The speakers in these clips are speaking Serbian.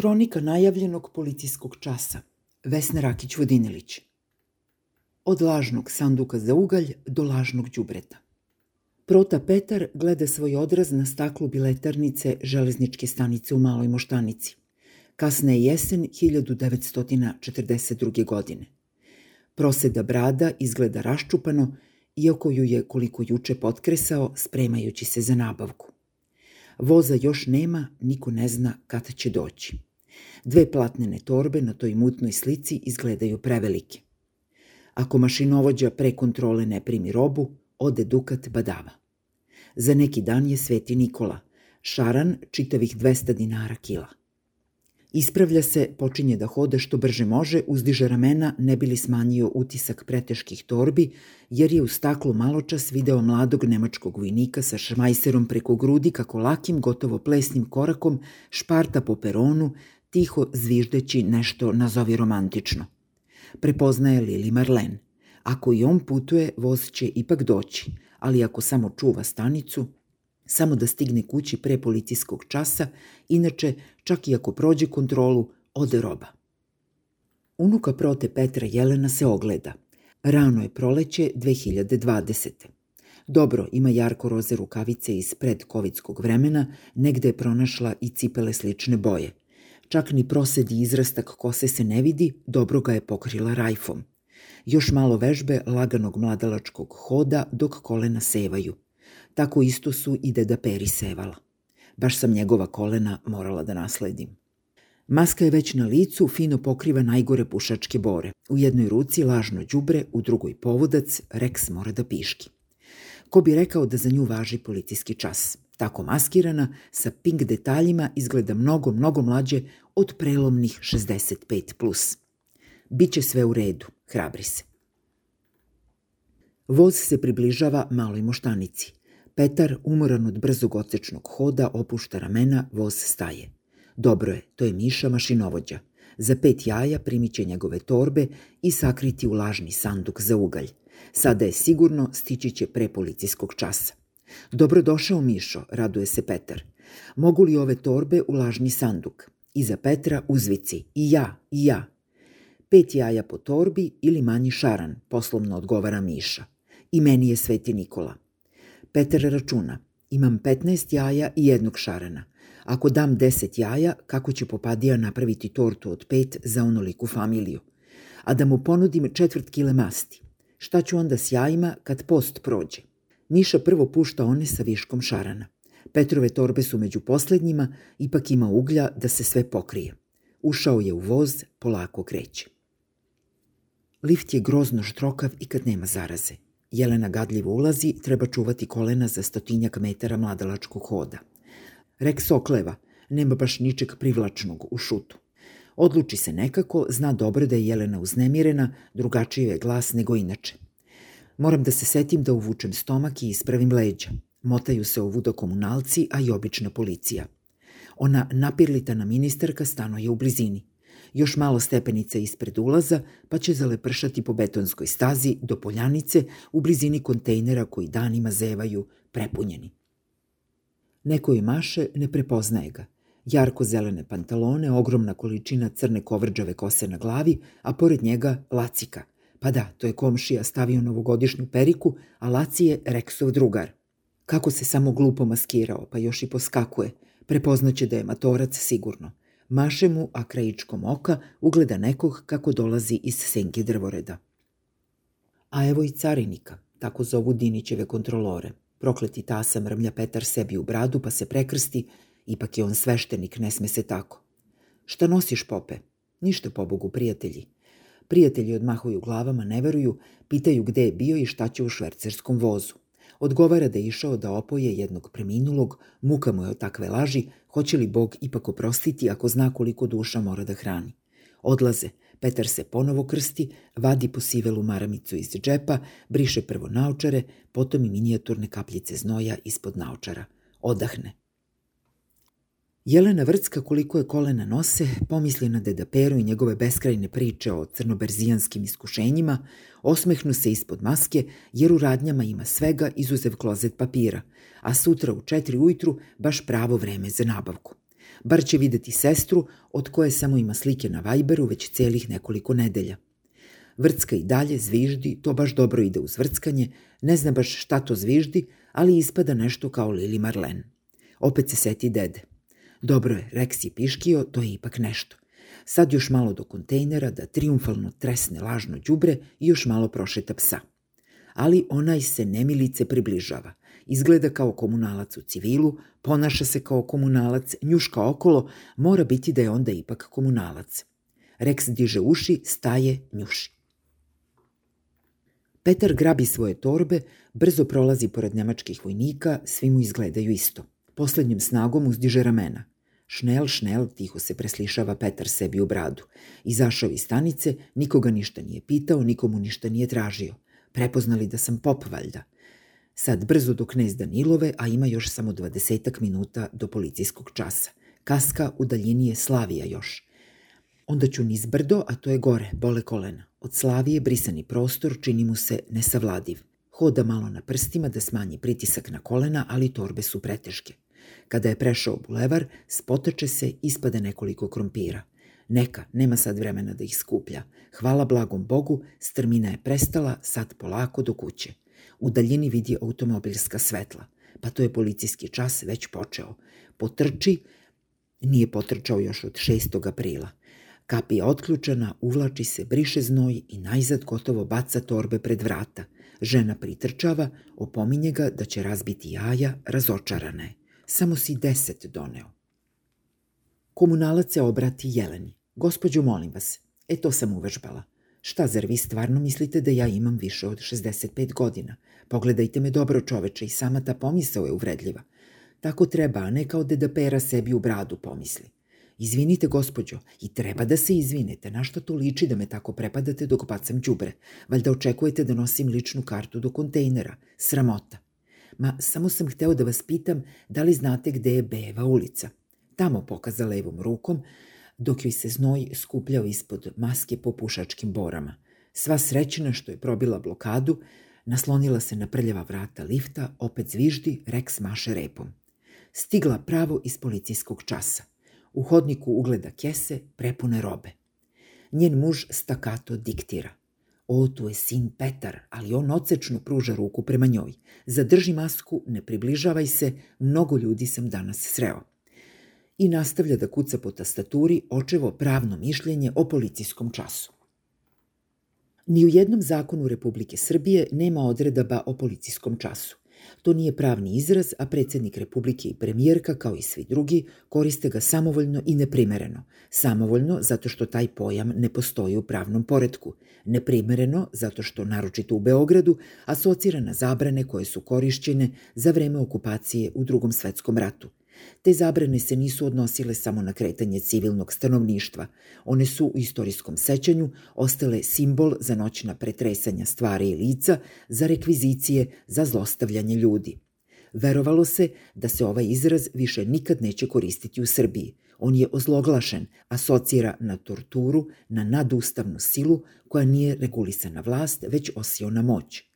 Hronika najavljenog policijskog časa. Vesna Rakić-Vodinilić. Od lažnog sanduka za ugalj do lažnog đubreta. Prota Petar gleda svoj odraz na staklu biletarnice železničke stanice u Maloj Moštanici. Kasna je jesen 1942. godine. Proseda brada izgleda raščupano, iako ju je koliko juče potkresao spremajući se za nabavku. Voza još nema, niko ne zna kada će doći. Dve platnene torbe na toj mutnoj slici izgledaju prevelike. Ako mašinovođa pre kontrole ne primi robu, ode Dukat badava. Za neki dan je Sveti Nikola, šaran čitavih 200 dinara kila. Ispravlja se, počinje da hode što brže može, uzdiže ramena, ne bili smanjio utisak preteških torbi, jer je u staklu maločas video mladog nemačkog vojnika sa šmajserom preko grudi kako lakim, gotovo plesnim korakom šparta po peronu, tiho zviždeći nešto nazovi romantično. Prepoznaje Lili Marlen. Ako i on putuje, voz će ipak doći, ali ako samo čuva stanicu, samo da stigne kući pre policijskog časa, inače, čak i ako prođe kontrolu, ode roba. Unuka prote Petra Jelena se ogleda. Rano je proleće 2020. Dobro, ima jarko roze rukavice iz predkovidskog vremena, negde je pronašla i cipele slične boje. Čak ni prosedi izrastak kose se ne vidi, dobro ga je pokrila rajfom. Još malo vežbe laganog mladalačkog hoda dok kolena sevaju – Tako isto su i deda Peri sevala. Baš sam njegova kolena morala da nasledim. Maska je već na licu, fino pokriva najgore pušačke bore. U jednoj ruci lažno đubre, u drugoj povodac, Rex mora da piški. Ko bi rekao da za nju važi policijski čas. Tako maskirana, sa pink detaljima, izgleda mnogo, mnogo mlađe od prelomnih 65+. Plus. Biće sve u redu, hrabri se. Voz se približava maloj moštanici. Petar, umoran od brzog odsečnog hoda, opušta ramena, voz staje. Dobro je, to je Miša mašinovođa. Za pet jaja primiće njegove torbe i sakriti u lažni sanduk za ugalj. Sada je sigurno, stići će pre policijskog časa. Dobro došao Mišo, raduje se Petar. Mogu li ove torbe u lažni sanduk? Iza Petra uzvici, i ja, i ja. Pet jaja po torbi ili manji šaran, poslovno odgovara Miša. I meni je Sveti Nikola. Petar računa. Imam 15 jaja i jednog šarana. Ako dam 10 jaja, kako će popadija napraviti tortu od pet za onoliku familiju? A da mu ponudim četvrt kile masti. Šta ću onda s jajima kad post prođe? Miša prvo pušta one sa viškom šarana. Petrove torbe su među poslednjima, ipak ima uglja da se sve pokrije. Ušao je u voz, polako kreće. Lift je grozno štrokav i kad nema zaraze. Jelena gadljivo ulazi, treba čuvati kolena za stotinjak metara mladalačkog hoda. Rex okleva, nema baš ničeg privlačnog u šutu. Odluči se nekako, zna dobro da je Jelena uznemirena, drugačiji je glas nego inače. Moram da se setim da uvučem stomak i ispravim leđa. Motaju se ovuda komunalci, a i obična policija. Ona napirlitana ministarka stanuje u blizini. Još malo stepenica ispred ulaza, pa će zalepršati po betonskoj stazi do poljanice u blizini kontejnera koji danima zevaju prepunjeni. Neko je maše, ne prepoznaje ga. Jarko zelene pantalone, ogromna količina crne kovrđave kose na glavi, a pored njega lacika. Pa da, to je komšija stavio novogodišnju periku, a Laci je Reksov drugar. Kako se samo glupo maskirao, pa još i poskakuje. Prepoznaće da je matorac sigurno maše mu, a krajičkom oka ugleda nekog kako dolazi iz senke drvoreda. A evo i carinika, tako zovu Dinićeve kontrolore. Prokleti tasa mrmlja Petar sebi u bradu pa se prekrsti, ipak je on sveštenik, ne sme se tako. Šta nosiš, pope? Ništa, pobogu, prijatelji. Prijatelji odmahuju glavama, ne veruju, pitaju gde je bio i šta će u švercerskom vozu. Odgovara da je išao da opoje jednog preminulog, muka mu je od takve laži, hoće li Bog ipak oprostiti ako zna koliko duša mora da hrani. Odlaze, Petar se ponovo krsti, vadi posivelu maramicu iz džepa, briše prvo naočare, potom i minijaturne kapljice znoja ispod naočara. Odahne. Jelena Vrcka koliko je kolena nose, pomisli na deda Peru i njegove beskrajne priče o crnoberzijanskim iskušenjima, osmehnu se ispod maske jer u radnjama ima svega izuzev klozet papira, a sutra u četiri ujutru baš pravo vreme za nabavku. Bar će videti sestru, od koje samo ima slike na Vajberu već celih nekoliko nedelja. Vrcka i dalje, zviždi, to baš dobro ide uz vrckanje, ne zna baš šta to zviždi, ali ispada nešto kao Lili Marlen. Opet se seti dede. Dobro je, Rex je piškio, to je ipak nešto. Sad još malo do kontejnera da triumfalno tresne lažno đubre i još malo prošeta psa. Ali onaj se nemilice približava. Izgleda kao komunalac u civilu, ponaša se kao komunalac, njuška okolo, mora biti da je onda ipak komunalac. Rex diže uši, staje, njuši. Petar grabi svoje torbe, brzo prolazi pored nemačkih vojnika, svi mu izgledaju isto. Poslednjim snagom uzdiže ramena. Šnel, šnel, tiho se preslišava Petar sebi u bradu. Izašao iz stanice, nikoga ništa nije pitao, nikomu ništa nije tražio. Prepoznali da sam pop, valjda. Sad brzo do knez Danilove, a ima još samo dvadesetak minuta do policijskog časa. Kaska u daljini je Slavija još. Onda ću niz brdo, a to je gore, bole kolena. Od Slavije brisani prostor čini mu se nesavladiv. Hoda malo na prstima da smanji pritisak na kolena, ali torbe su preteške. Kada je prešao bulevar, spotače se, ispade nekoliko krompira. Neka, nema sad vremena da ih skuplja. Hvala blagom Bogu, strmina je prestala, sad polako do kuće. U daljini vidi automobilska svetla. Pa to je policijski čas već počeo. Potrči, nije potrčao još od 6. aprila. Kapija otključana, uvlači se, briše znoj i najzad gotovo baca torbe pred vrata. Žena pritrčava, opominje ga da će razbiti jaja, razočarana je. Samo si deset doneo. Komunalac se obrati Jeleni. Gospodju, molim vas, e to sam uvežbala. Šta, zar vi stvarno mislite da ja imam više od 65 godina? Pogledajte me dobro čoveče i sama ta pomisao je uvredljiva. Tako treba, a ne kao deda pera sebi u bradu pomisli. Izvinite, gospođo, i treba da se izvinete. Na što to liči da me tako prepadate dok bacam đubre? Valjda očekujete da nosim ličnu kartu do kontejnera. Sramota. Ma, samo sam hteo da vas pitam da li znate gde je Beva ulica. Tamo pokaza levom rukom, dok joj se znoj skupljao ispod maske po pušačkim borama. Sva srećena što je probila blokadu, naslonila se na prljava vrata lifta, opet zviždi, Rex maše repom. Stigla pravo iz policijskog časa. U hodniku ugleda kese prepune robe. Njen muž stakato diktira. O, tu je sin Petar, ali on ocečno pruža ruku prema njoj. Zadrži masku, ne približavaj se, mnogo ljudi sam danas sreo. I nastavlja da kuca po tastaturi očevo pravno mišljenje o policijskom času. Ni u jednom zakonu Republike Srbije nema odredaba o policijskom času. To nije pravni izraz, a predsednik Republike i premijerka, kao i svi drugi, koriste ga samovoljno i neprimereno. Samovoljno zato što taj pojam ne postoji u pravnom poredku. Neprimereno zato što, naročito u Beogradu, asocira na zabrane koje su korišćene za vreme okupacije u drugom svetskom ratu – Te zabrane se nisu odnosile samo na kretanje civilnog stanovništva. One su u istorijskom sećanju ostale simbol za noćna pretresanja stvari i lica, za rekvizicije, za zlostavljanje ljudi. Verovalo se da se ovaj izraz više nikad neće koristiti u Srbiji. On je ozloglašen, asocira na torturu, na nadustavnu silu koja nije regulisana vlast, već osiona moć.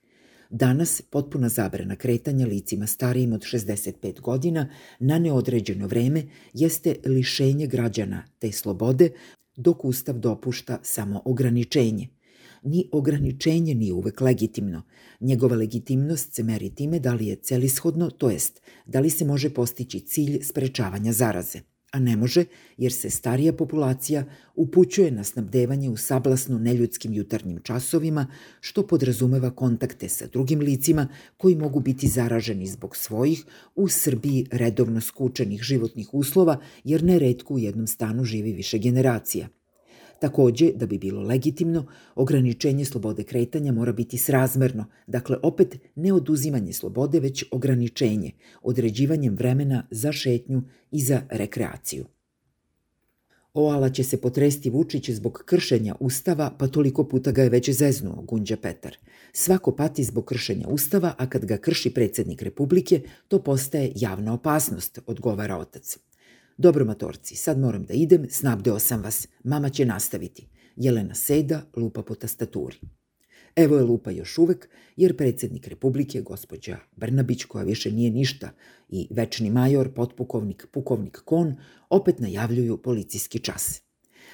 Danas potpuna zabrana kretanja licima starijim od 65 godina na neodređeno vreme jeste lišenje građana te slobode, dok Ustav dopušta samo ograničenje. Ni ograničenje nije uvek legitimno. Njegova legitimnost se meri time da li je celishodno, to jest da li se može postići cilj sprečavanja zaraze a ne može jer se starija populacija upućuje na snabdevanje u sablasno neljudskim jutarnjim časovima, što podrazumeva kontakte sa drugim licima koji mogu biti zaraženi zbog svojih u Srbiji redovno skučenih životnih uslova, jer neretko u jednom stanu živi više generacija – Takođe, da bi bilo legitimno, ograničenje slobode kretanja mora biti srazmerno, dakle opet ne oduzimanje slobode, već ograničenje, određivanjem vremena za šetnju i za rekreaciju. Oala će se potresti Vučić zbog kršenja Ustava, pa toliko puta ga je već zeznuo, gunđa Petar. Svako pati zbog kršenja Ustava, a kad ga krši predsednik Republike, to postaje javna opasnost, odgovara otac. Dobro, matorci, sad moram da idem, snabdeo sam vas. Mama će nastaviti. Jelena seda, lupa po tastaturi. Evo je lupa još uvek, jer predsednik Republike, gospođa Brnabić, koja više nije ništa, i večni major, potpukovnik, pukovnik Kon, opet najavljuju policijski čas.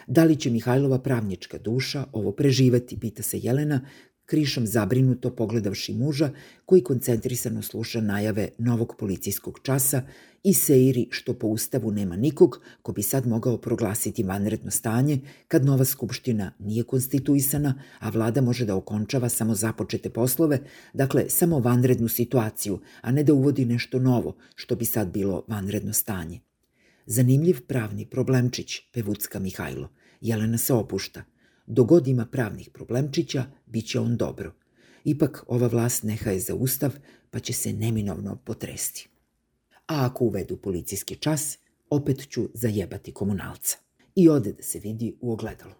Da li će Mihajlova pravnička duša ovo preživati, pita se Jelena, krišom zabrinuto pogledavši muža koji koncentrisano sluša najave novog policijskog časa i seiri što po ustavu nema nikog ko bi sad mogao proglasiti vanredno stanje kad nova skupština nije konstituisana, a vlada može da okončava samo započete poslove, dakle samo vanrednu situaciju, a ne da uvodi nešto novo što bi sad bilo vanredno stanje. Zanimljiv pravni problemčić, pevucka Mihajlo. Jelena se opušta – Dogod ima pravnih problemčića, bit će on dobro. Ipak ova vlast neha je za ustav, pa će se neminovno potresti. A ako uvedu policijski čas, opet ću zajebati komunalca. I ode da se vidi u ogledalu.